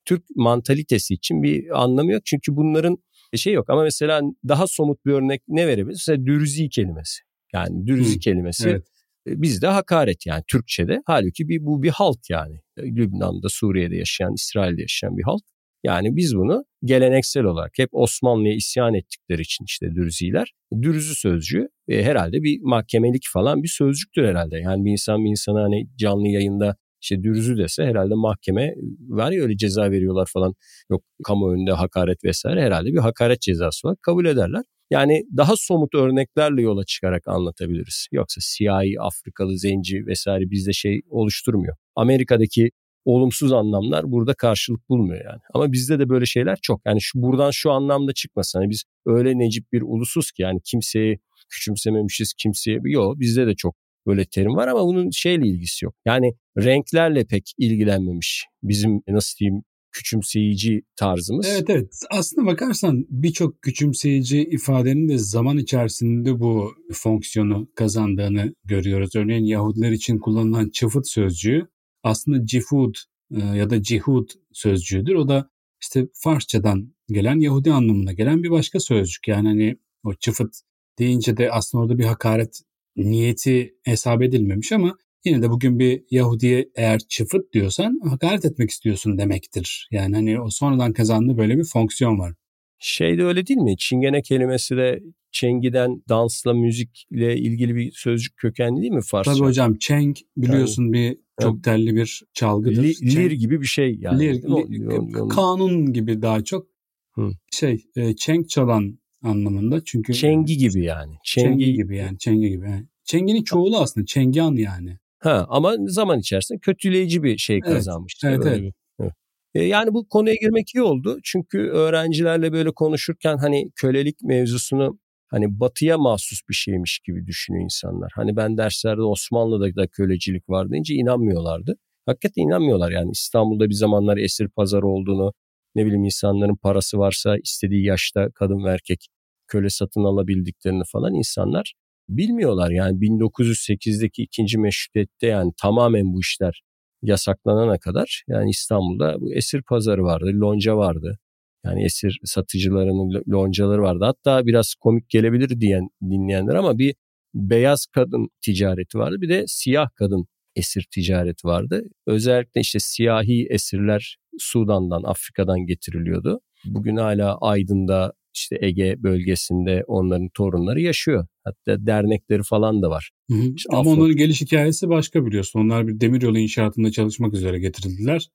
Türk mantalitesi için bir anlamı yok. Çünkü bunların şey yok ama mesela daha somut bir örnek ne verebiliriz? Mesela dürzi kelimesi. Yani dürzi Hı, kelimesi evet. E, bizde hakaret yani Türkçe'de. Halbuki bir, bu bir halk yani. Lübnan'da, Suriye'de yaşayan, İsrail'de yaşayan bir halk. Yani biz bunu geleneksel olarak hep Osmanlı'ya isyan ettikleri için işte dürziler. Dürüzü sözcüğü e, herhalde bir mahkemelik falan bir sözcüktür herhalde. Yani bir insan bir insana hani canlı yayında işte dürüzü dese herhalde mahkeme var ya öyle ceza veriyorlar falan. Yok kamu önünde hakaret vesaire herhalde bir hakaret cezası var kabul ederler. Yani daha somut örneklerle yola çıkarak anlatabiliriz. Yoksa siyahi, Afrikalı, zenci vesaire bizde şey oluşturmuyor. Amerika'daki olumsuz anlamlar burada karşılık bulmuyor yani. Ama bizde de böyle şeyler çok. Yani şu buradan şu anlamda çıkmasın. Hani biz öyle necip bir ulusuz ki yani kimseyi küçümsememişiz kimseye. Yok bizde de çok böyle terim var ama bunun şeyle ilgisi yok. Yani renklerle pek ilgilenmemiş bizim nasıl diyeyim küçümseyici tarzımız. Evet evet aslında bakarsan birçok küçümseyici ifadenin de zaman içerisinde bu fonksiyonu kazandığını görüyoruz. Örneğin Yahudiler için kullanılan çıfıt sözcüğü aslında cifud e, ya da cihud sözcüğüdür. O da işte Farsçadan gelen Yahudi anlamına gelen bir başka sözcük. Yani hani o çıfıt deyince de aslında orada bir hakaret niyeti hesap edilmemiş ama yine de bugün bir Yahudiye eğer çıfıt diyorsan hakaret etmek istiyorsun demektir. Yani hani o sonradan kazandığı böyle bir fonksiyon var. Şey de öyle değil mi? Çingene kelimesi de Çengi'den dansla, müzikle ilgili bir sözcük kökenli değil mi Farsça? Tabii hocam Çeng biliyorsun yani, bir çok telli bir çalgıdır. Li, lir gibi bir şey yani. Lir, li, kanun gibi daha çok. Hı. Şey, e, çenk çalan anlamında. Çünkü Çengi gibi yani. Çengi, çengi gibi yani. Çengi gibi. Yani. Çenginin çoğulu aslında. Çengian yani. Ha ama zaman içerisinde kötüleyici bir şey kazanmış. Evet, evet. Evet. E, yani bu konuya girmek iyi oldu. Çünkü öğrencilerle böyle konuşurken hani kölelik mevzusunu hani batıya mahsus bir şeymiş gibi düşünüyor insanlar. Hani ben derslerde Osmanlı'da da kölecilik var deyince inanmıyorlardı. Hakikaten inanmıyorlar yani İstanbul'da bir zamanlar esir pazarı olduğunu, ne bileyim insanların parası varsa istediği yaşta kadın ve erkek köle satın alabildiklerini falan insanlar bilmiyorlar. Yani 1908'deki ikinci meşrutiyette yani tamamen bu işler yasaklanana kadar yani İstanbul'da bu esir pazarı vardı, lonca vardı. Yani esir satıcılarının loncaları vardı. Hatta biraz komik gelebilir diyen dinleyenler ama bir beyaz kadın ticareti vardı. Bir de siyah kadın esir ticareti vardı. Özellikle işte siyahi esirler Sudan'dan, Afrika'dan getiriliyordu. Bugün hala Aydın'da işte Ege bölgesinde onların torunları yaşıyor. Hatta dernekleri falan da var. Hı hı. İşte Ama Afro... onların geliş hikayesi başka biliyorsun. Onlar bir demiryolu inşaatında çalışmak üzere getirildiler.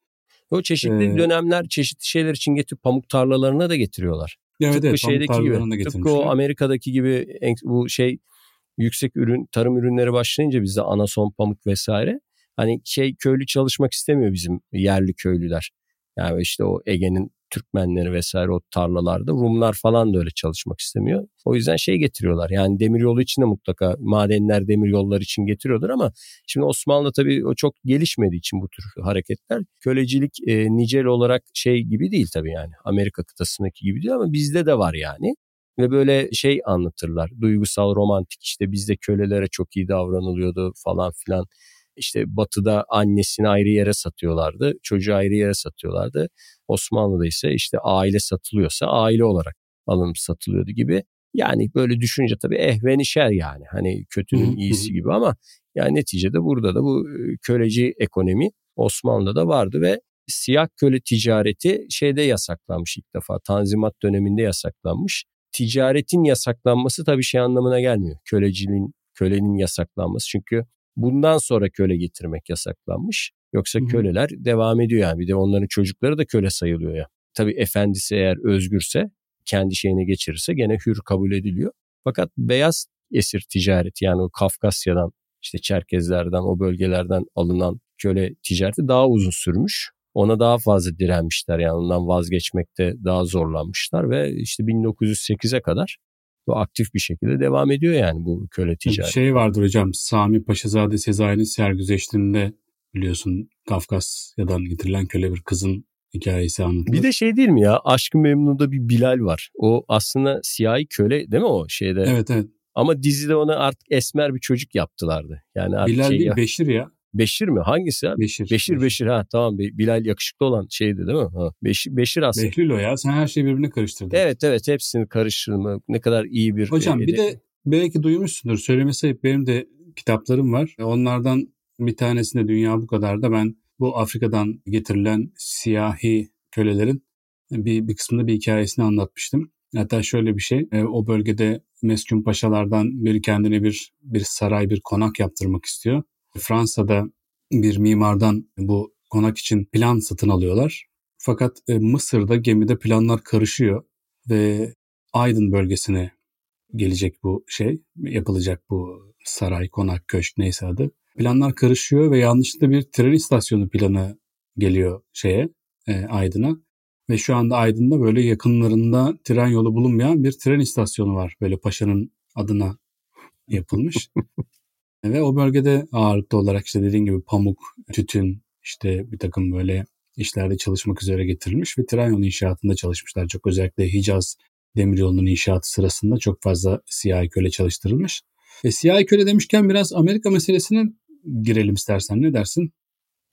O çeşitli ee... dönemler çeşitli şeyler için getirip pamuk tarlalarına da getiriyorlar. Evet, tıpkı evet, şeydeki gibi. Tıpkı o Amerika'daki gibi bu şey yüksek ürün tarım ürünleri başlayınca bizde anason pamuk vesaire hani şey köylü çalışmak istemiyor bizim yerli köylüler. Yani işte o Ege'nin Türkmenleri vesaire o tarlalarda Rumlar falan da öyle çalışmak istemiyor. O yüzden şey getiriyorlar yani demiryolu için de mutlaka madenler demiryollar için getiriyorlar ama şimdi Osmanlı tabii o çok gelişmediği için bu tür hareketler kölecilik e, nicel olarak şey gibi değil tabii yani Amerika kıtasındaki gibi değil ama bizde de var yani ve böyle şey anlatırlar. Duygusal, romantik işte bizde kölelere çok iyi davranılıyordu falan filan. İşte batıda annesini ayrı yere satıyorlardı, çocuğu ayrı yere satıyorlardı. Osmanlı'da ise işte aile satılıyorsa aile olarak alınıp satılıyordu gibi. Yani böyle düşünce tabii ehvenişer yani hani kötünün iyisi gibi ama yani neticede burada da bu köleci ekonomi Osmanlı'da da vardı ve siyah köle ticareti şeyde yasaklanmış ilk defa Tanzimat döneminde yasaklanmış ticaretin yasaklanması tabii şey anlamına gelmiyor. Köleciliğin, kölenin yasaklanması. Çünkü bundan sonra köle getirmek yasaklanmış. Yoksa Hı-hı. köleler devam ediyor yani. Bir de onların çocukları da köle sayılıyor ya. Tabii efendisi eğer özgürse, kendi şeyine geçirirse gene hür kabul ediliyor. Fakat beyaz esir ticareti yani o Kafkasya'dan işte Çerkezlerden o bölgelerden alınan köle ticareti daha uzun sürmüş ona daha fazla direnmişler yani ondan vazgeçmekte daha zorlanmışlar ve işte 1908'e kadar bu aktif bir şekilde devam ediyor yani bu köle ticareti. Şey vardır hocam Sami Paşazade Sezai'nin sergüzeştiğinde biliyorsun Kafkasya'dan getirilen köle bir kızın hikayesi anlatılır. Bir de şey değil mi ya Aşkı Memnu'da bir Bilal var. O aslında siyahi köle değil mi o şeyde? Evet evet. Ama dizide ona artık esmer bir çocuk yaptılardı. Yani artık Bilal şey değil. Beşir ya. Beşir mi? Hangisi abi? Beşir. Beşir Beşir, ha tamam Bilal yakışıklı olan şeydi değil mi? Ha, Beşir, Beşir aslında. Behlül o ya sen her şeyi birbirine karıştırdın. Evet evet hepsini karıştırma ne kadar iyi bir. Hocam e, bir de belki duymuşsundur söylemesi ayıp benim de kitaplarım var. Onlardan bir tanesinde Dünya Bu kadar da ben bu Afrika'dan getirilen siyahi kölelerin bir, bir kısmında bir hikayesini anlatmıştım. Hatta şöyle bir şey, e, o bölgede meskun paşalardan biri kendine bir bir saray, bir konak yaptırmak istiyor. Fransa'da bir mimardan bu konak için plan satın alıyorlar. Fakat e, Mısır'da gemide planlar karışıyor ve Aydın bölgesine gelecek bu şey, yapılacak bu saray, konak, köşk neyse adı. Planlar karışıyor ve yanlışlıkla bir tren istasyonu planı geliyor şeye, e, Aydın'a. Ve şu anda Aydın'da böyle yakınlarında tren yolu bulunmayan bir tren istasyonu var. Böyle paşanın adına yapılmış. *laughs* Ve o bölgede ağırlıklı olarak işte dediğim gibi pamuk, tütün, işte bir takım böyle işlerde çalışmak üzere getirilmiş ve tren yolu inşaatında çalışmışlar. Çok özellikle Hicaz demiryolunun inşaatı sırasında çok fazla siyahi köle çalıştırılmış. Ve siyahi köle demişken biraz Amerika meselesine girelim istersen ne dersin?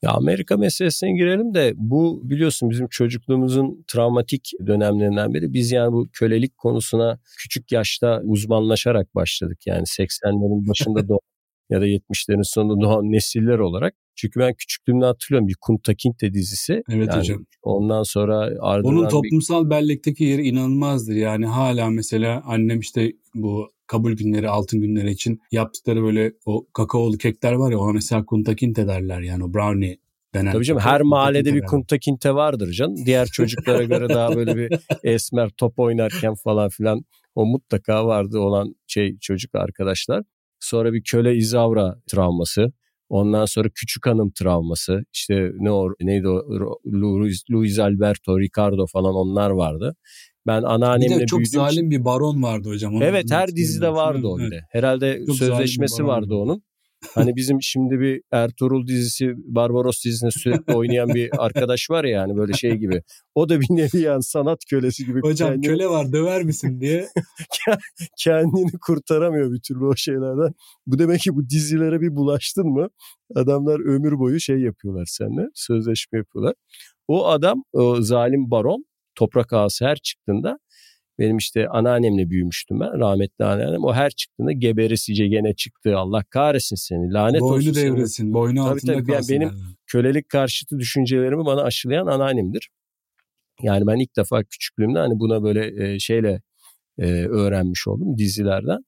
Ya Amerika meselesine girelim de bu biliyorsun bizim çocukluğumuzun travmatik dönemlerinden biri. Biz yani bu kölelik konusuna küçük yaşta uzmanlaşarak başladık. Yani 80'lerin başında doğan *laughs* ya da 70'lerin sonunda doğan nesiller olarak. Çünkü ben küçüklüğümde hatırlıyorum bir Kunta Kinte dizisi. Evet yani hocam. Ondan sonra ardından... Onun toplumsal bir... bellekteki yeri inanılmazdır. Yani hala mesela annem işte bu kabul günleri, altın günleri için yaptıkları böyle o kakaolu kekler var ya ona mesela Kunta Kinte derler yani o brownie denen. Tabii canım her mahallede bir Kunta Kinte vardır canım. Diğer çocuklara göre daha böyle bir *laughs* esmer top oynarken falan filan O mutlaka vardı olan şey çocuk arkadaşlar. Sonra bir köle izavra travması. Ondan sonra küçük hanım travması. İşte ne o neydi o Luis, Luis Alberto, Ricardo falan onlar vardı. Ben anneannemle bir de çok büyüdüm. zalim bir baron vardı hocam. Evet her dizide vardı o bile. Herhalde çok sözleşmesi vardı onun. Hani bizim şimdi bir Ertuğrul dizisi, Barbaros dizisinde sürekli oynayan bir arkadaş var ya yani böyle şey gibi. O da bir nevi yani sanat kölesi gibi. Hocam kendini, köle var döver misin diye. *laughs* kendini kurtaramıyor bir türlü o şeylerden. Bu demek ki bu dizilere bir bulaştın mı adamlar ömür boyu şey yapıyorlar seninle sözleşme yapıyorlar. O adam o zalim baron toprak ağası her çıktığında benim işte anneannemle büyümüştüm ben. Rahmetli anneannem. O her çıktığında geberesice gene çıktı. Allah kahretsin seni. Lanet boynu olsun devresin. Seni. Boynu tabii, altında tabii, kalsın. Yani benim yani. kölelik karşıtı düşüncelerimi bana aşılayan anneannemdir. Yani ben ilk defa küçüklüğümde hani buna böyle şeyle öğrenmiş oldum dizilerden.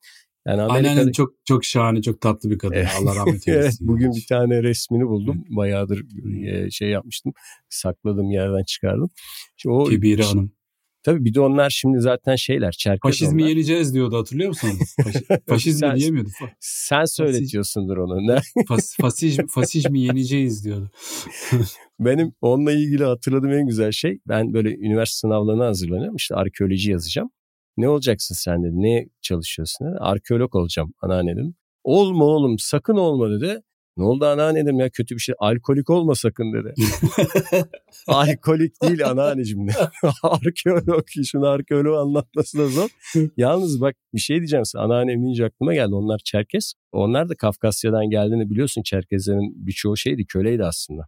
Yani Amerika'da... Çok çok şahane, çok tatlı bir kadın. Allah rahmet *laughs* eylesin. evet, bugün bir tane resmini buldum. Bayağıdır şey yapmıştım. Sakladım yerden çıkardım. Şimdi o Kibiri Hanım. Tabii bir de onlar şimdi zaten şeyler Çerkez Faşizmi onlar. yeneceğiz diyordu hatırlıyor musun? *laughs* Faş, faşizmi sen, diyemiyordu. Sen söyletiyorsundur onu. Ne? *laughs* Fas, fasizm, fasizmi yeneceğiz diyordu. *laughs* Benim onunla ilgili hatırladığım en güzel şey ben böyle üniversite sınavlarına hazırlanıyorum. İşte arkeoloji yazacağım. Ne olacaksın sen dedi. Ne çalışıyorsun dedi. Arkeolog olacağım anneanne dedim. Olma oğlum sakın olma dedi. Ne oldu anneanne dedim ya kötü bir şey. Alkolik olma sakın dedi. *laughs* Alkolik değil anneanneciğim arkeolog. Şimdi arkeolog anlatması da zor. Yalnız bak bir şey diyeceğim size. Anneannem deyince aklıma geldi. Onlar Çerkes. Onlar da Kafkasya'dan geldiğini biliyorsun. Çerkezlerin birçoğu şeydi köleydi aslında.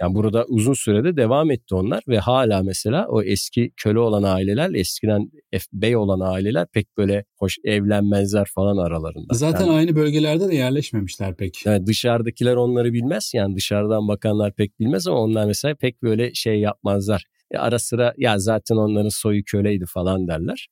Yani burada uzun sürede devam etti onlar ve hala mesela o eski köle olan aileler eskiden bey olan aileler pek böyle hoş evlenmezler falan aralarında. Zaten yani, aynı bölgelerde de yerleşmemişler pek. Yani dışarıdakiler onları bilmez yani dışarıdan bakanlar pek bilmez ama onlar mesela pek böyle şey yapmazlar. E ara sıra ya zaten onların soyu köleydi falan derler.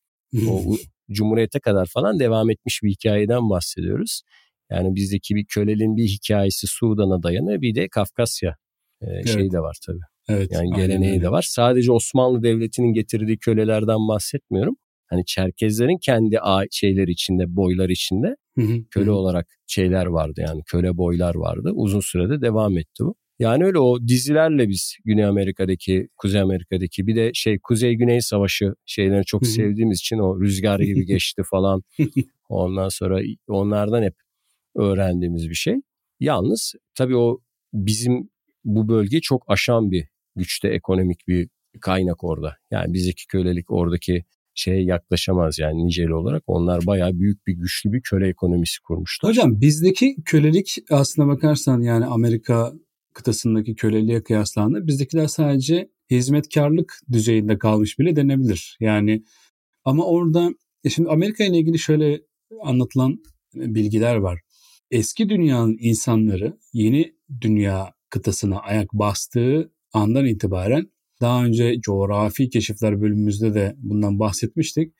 o Cumhuriyete kadar falan devam etmiş bir hikayeden bahsediyoruz. Yani bizdeki bir köleliğin bir hikayesi Sudan'a dayanıyor bir de Kafkasya e, evet. şeyi de var tabii. Evet, yani geleneği de var. Sadece Osmanlı Devleti'nin getirdiği kölelerden bahsetmiyorum. Hani Çerkezlerin kendi şeyler içinde, boylar içinde köle olarak şeyler vardı yani köle boylar vardı. Uzun sürede devam etti bu. Yani öyle o dizilerle biz Güney Amerika'daki, Kuzey Amerika'daki bir de şey Kuzey-Güney Savaşı şeylerini çok sevdiğimiz için o rüzgar gibi *laughs* geçti falan. *laughs* Ondan sonra onlardan hep öğrendiğimiz bir şey. Yalnız tabii o bizim bu bölge çok aşan bir güçte ekonomik bir kaynak orada. Yani bizdeki kölelik oradaki şeye yaklaşamaz yani niceli olarak. Onlar bayağı büyük bir güçlü bir köle ekonomisi kurmuşlar. Hocam bizdeki kölelik aslına bakarsan yani Amerika kıtasındaki köleliğe kıyaslandığında bizdekiler sadece hizmetkarlık düzeyinde kalmış bile denebilir. Yani ama orada e şimdi Amerika ile ilgili şöyle anlatılan bilgiler var. Eski dünyanın insanları yeni dünya kıtasına ayak bastığı andan itibaren daha önce coğrafi keşifler bölümümüzde de bundan bahsetmiştik.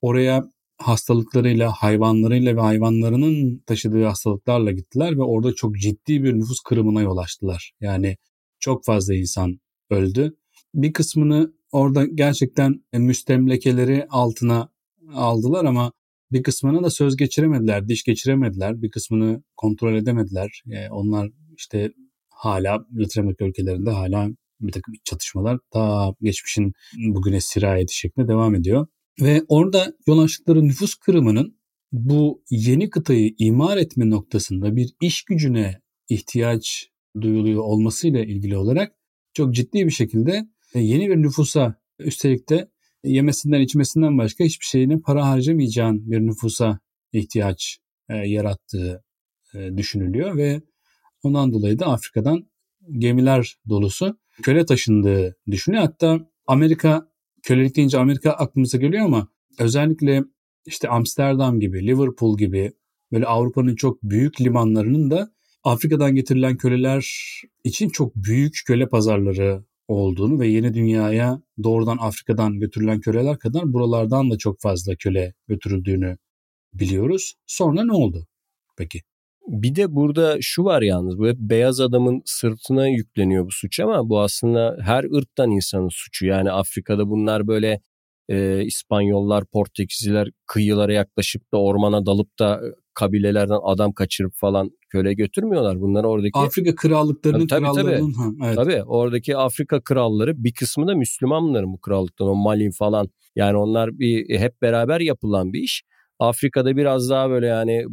Oraya hastalıklarıyla, hayvanlarıyla ve hayvanlarının taşıdığı hastalıklarla gittiler ve orada çok ciddi bir nüfus kırımına yol açtılar. Yani çok fazla insan öldü. Bir kısmını orada gerçekten müstemlekeleri altına aldılar ama bir kısmına da söz geçiremediler, diş geçiremediler. Bir kısmını kontrol edemediler. Yani onlar işte hala Latin Amerika ülkelerinde hala bir takım çatışmalar daha geçmişin bugüne sirayeti şeklinde devam ediyor. Ve orada yol açtıkları nüfus kırımının bu yeni kıtayı imar etme noktasında bir iş gücüne ihtiyaç duyuluyor olmasıyla ilgili olarak çok ciddi bir şekilde e, yeni bir nüfusa üstelik de yemesinden içmesinden başka hiçbir şeyine para harcamayacağın bir nüfusa ihtiyaç e, yarattığı e, düşünülüyor ve ondan dolayı da Afrika'dan gemiler dolusu köle taşındığı düşünüyor. Hatta Amerika kölelik deyince Amerika aklımıza geliyor ama özellikle işte Amsterdam gibi, Liverpool gibi böyle Avrupa'nın çok büyük limanlarının da Afrika'dan getirilen köleler için çok büyük köle pazarları olduğunu ve yeni dünyaya doğrudan Afrika'dan götürülen köleler kadar buralardan da çok fazla köle götürüldüğünü biliyoruz. Sonra ne oldu peki? Bir de burada şu var yalnız bu hep beyaz adamın sırtına yükleniyor bu suç ama bu aslında her ırktan insanın suçu. Yani Afrika'da bunlar böyle e, İspanyollar, Portekizliler kıyılara yaklaşıp da ormana dalıp da kabilelerden adam kaçırıp falan köle götürmüyorlar. Bunlar oradaki Afrika krallıklarının tabii, krallarının tabii. Ha, evet. Tabii oradaki Afrika kralları bir kısmı da Müslümanların bu krallıktan o Mali falan. Yani onlar bir hep beraber yapılan bir iş. Afrika'da biraz daha böyle yani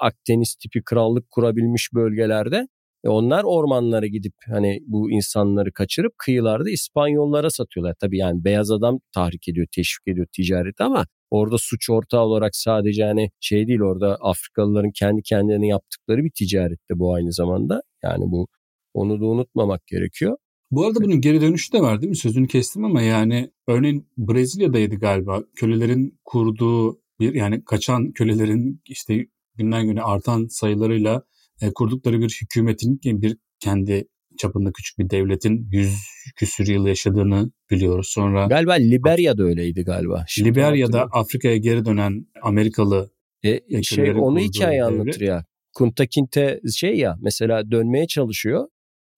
Akdeniz tipi krallık kurabilmiş bölgelerde e onlar ormanlara gidip hani bu insanları kaçırıp kıyılarda İspanyollara satıyorlar. Tabii yani beyaz adam tahrik ediyor, teşvik ediyor ticareti ama orada suç ortağı olarak sadece hani şey değil orada Afrikalıların kendi kendilerine yaptıkları bir ticarette bu aynı zamanda. Yani bu onu da unutmamak gerekiyor. Bu arada bunun geri dönüşü de var değil mi? Sözünü kestim ama yani örneğin Brezilya'daydı galiba. Kölelerin kurduğu bir yani kaçan kölelerin işte günden güne artan sayılarıyla e, kurdukları bir hükümetin bir kendi çapında küçük bir devletin yüz küsür yıl yaşadığını biliyoruz. Sonra galiba Liberya'da öyleydi galiba. Şimdi Liberya'da Afrika'ya geri dönen Amerikalı e, e şey onu hikaye anlatır ya. Kunta Kinte şey ya mesela dönmeye çalışıyor.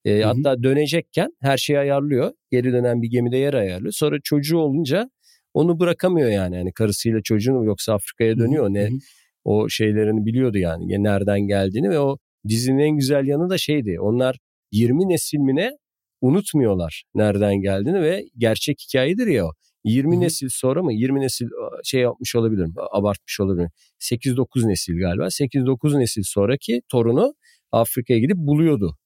E, hatta dönecekken her şeyi ayarlıyor. Geri dönen bir gemide yer ayarlıyor. Sonra çocuğu olunca onu bırakamıyor yani. yani karısıyla çocuğunu yoksa Afrika'ya dönüyor. Ne o şeylerini biliyordu yani. Nereden geldiğini ve o dizinin en güzel yanı da şeydi. Onlar 20 nesilmine unutmuyorlar nereden geldiğini ve gerçek hikayedir ya o. 20 Hı. nesil sonra mı 20 nesil şey yapmış olabilirim abartmış olabilirim 8-9 nesil galiba 8-9 nesil sonraki torunu Afrika'ya gidip buluyordu.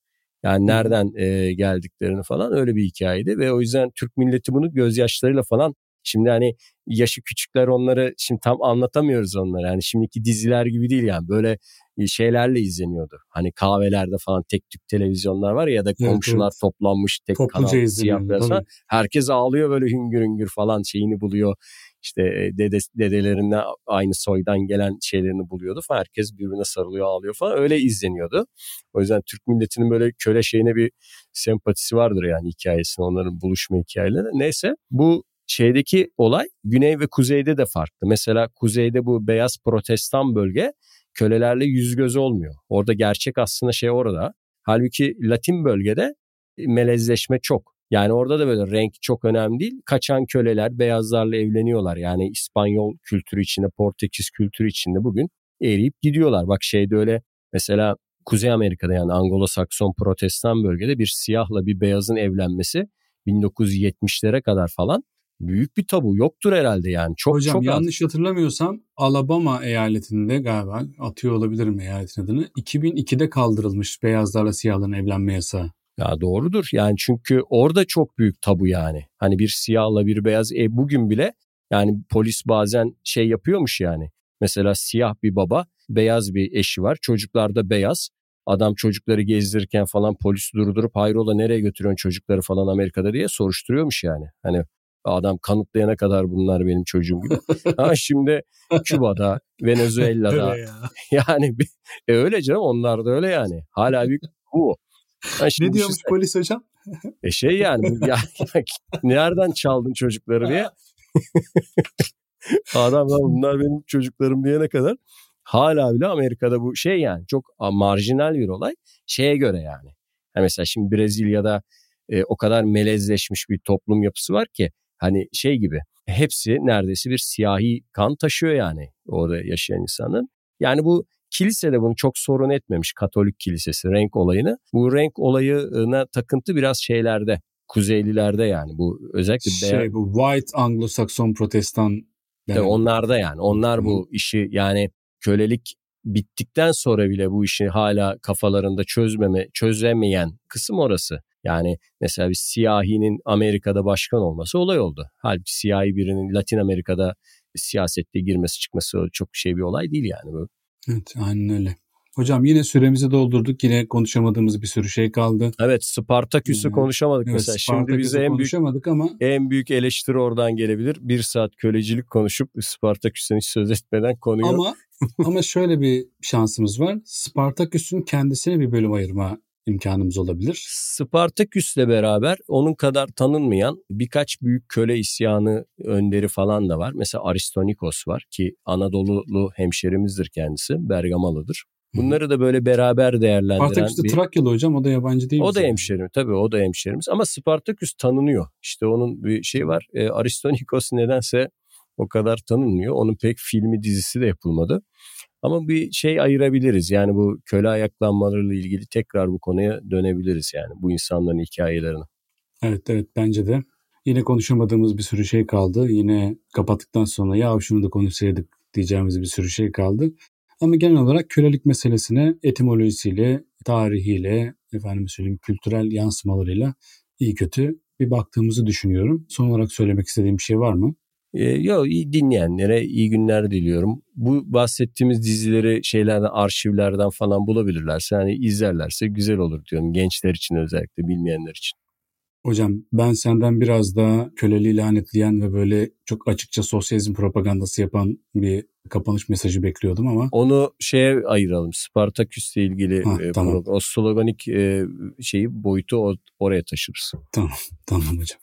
Yani nereden e, geldiklerini falan öyle bir hikayeydi ve o yüzden Türk milleti bunu gözyaşlarıyla falan Şimdi hani yaşı küçükler onları şimdi tam anlatamıyoruz onları. Yani şimdiki diziler gibi değil yani böyle şeylerle izleniyordu. Hani kahvelerde falan tek tük televizyonlar var ya da komşular evet, evet. toplanmış tek Topluca kanal siyah beyaz Herkes ağlıyor böyle hüngür hüngür falan şeyini buluyor. İşte dede, dedelerinden aynı soydan gelen şeylerini buluyordu falan. Herkes birbirine sarılıyor ağlıyor falan öyle izleniyordu. O yüzden Türk milletinin böyle köle şeyine bir sempatisi vardır yani hikayesine onların buluşma hikayeleri. Neyse bu şeydeki olay güney ve kuzeyde de farklı. Mesela kuzeyde bu beyaz protestan bölge kölelerle yüz göz olmuyor. Orada gerçek aslında şey orada. Halbuki Latin bölgede e, melezleşme çok. Yani orada da böyle renk çok önemli değil. Kaçan köleler beyazlarla evleniyorlar. Yani İspanyol kültürü içinde, Portekiz kültürü içinde bugün eriyip gidiyorlar. Bak şeyde öyle mesela Kuzey Amerika'da yani Anglo-Sakson protestan bölgede bir siyahla bir beyazın evlenmesi 1970'lere kadar falan büyük bir tabu yoktur herhalde yani. Çok Hocam çok yanlış az. hatırlamıyorsam Alabama eyaletinde galiba atıyor olabilirim eyaletin adını. 2002'de kaldırılmış beyazlarla siyahların evlenme yasağı. Ya doğrudur yani çünkü orada çok büyük tabu yani. Hani bir siyahla bir beyaz e bugün bile yani polis bazen şey yapıyormuş yani. Mesela siyah bir baba beyaz bir eşi var çocuklar da beyaz. Adam çocukları gezdirirken falan polis durdurup hayrola nereye götürüyorsun çocukları falan Amerika'da diye soruşturuyormuş yani. Hani Adam kanıtlayana kadar bunlar benim çocuğum gibi. *laughs* ha şimdi Küba'da, Venezuela'da *laughs* yani e öyle canım onlar da öyle yani. Hala bir bu. Ha ne diyormuş şey, polis hocam? E şey yani ya, *laughs* ya, nereden çaldın çocukları diye. Adam bunlar benim çocuklarım diyene kadar hala bile Amerika'da bu şey yani çok marjinal bir olay şeye göre yani. yani mesela şimdi Brezilya'da e, o kadar melezleşmiş bir toplum yapısı var ki Hani şey gibi hepsi neredeyse bir siyahi kan taşıyor yani orada yaşayan insanın. Yani bu kilise de bunu çok sorun etmemiş Katolik kilisesi renk olayını. Bu renk olayına takıntı biraz şeylerde Kuzeylilerde yani bu özellikle şey bu White Anglo-Sakson Protestan de onlarda yani onlar bu işi yani kölelik bittikten sonra bile bu işi hala kafalarında çözmeme çözemeyen kısım orası. Yani mesela bir siyahinin Amerika'da başkan olması olay oldu. Halbuki siyahi birinin Latin Amerika'da siyasette girmesi çıkması çok şey bir olay değil yani bu. Evet aynen öyle. Hocam yine süremizi doldurduk. Yine konuşamadığımız bir sürü şey kaldı. Evet Spartaküs'ü konuşamadık evet, mesela. Şimdi bize en büyük, ama... en büyük eleştiri oradan gelebilir. Bir saat kölecilik konuşup Spartaküs'ün hiç söz etmeden konuyu... Ama, ama şöyle bir şansımız var. Spartaküs'ün kendisine bir bölüm ayırma imkanımız olabilir. Spartaküs'le beraber onun kadar tanınmayan birkaç büyük köle isyanı önderi falan da var. Mesela Aristonikos var ki Anadolu'lu hemşerimizdir kendisi, Bergamalıdır. Bunları da böyle beraber değerlendiren Spartaküs de bir... Trakyalı hocam o da yabancı değil. O da hemşerim tabii o da hemşerimiz ama Spartaküs tanınıyor. İşte onun bir şey var. E, Aristonikos nedense o kadar tanınmıyor. Onun pek filmi dizisi de yapılmadı. Ama bir şey ayırabiliriz. Yani bu köle ayaklanmalarıyla ilgili tekrar bu konuya dönebiliriz yani bu insanların hikayelerine. Evet evet bence de. Yine konuşamadığımız bir sürü şey kaldı. Yine kapattıktan sonra ya şunu da konuşsaydık diyeceğimiz bir sürü şey kaldı. Ama genel olarak kölelik meselesine etimolojisiyle, tarihiyle, efendim söyleyeyim kültürel yansımalarıyla iyi kötü bir baktığımızı düşünüyorum. Son olarak söylemek istediğim bir şey var mı? Ee, yok dinleyenlere iyi günler diliyorum. Bu bahsettiğimiz dizileri şeylerden arşivlerden falan bulabilirlerse hani izlerlerse güzel olur diyorum gençler için özellikle bilmeyenler için. Hocam ben senden biraz daha köleliği lanetleyen ve böyle çok açıkça sosyalizm propagandası yapan bir kapanış mesajı bekliyordum ama. Onu şeye ayıralım. Spartaküs'le ilgili ha, e, tamam. o sloganik e, şeyi boyutu oraya taşırız. Tamam *laughs* tamam hocam.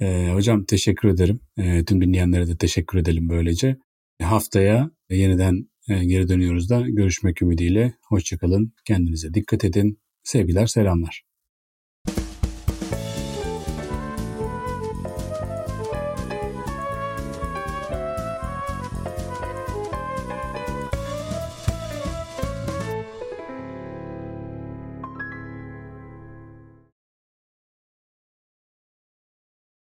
Ee, hocam teşekkür ederim. Ee, tüm dinleyenlere de teşekkür edelim böylece. Haftaya yeniden e, geri dönüyoruz da görüşmek ümidiyle. Hoşçakalın. Kendinize dikkat edin. Sevgiler selamlar.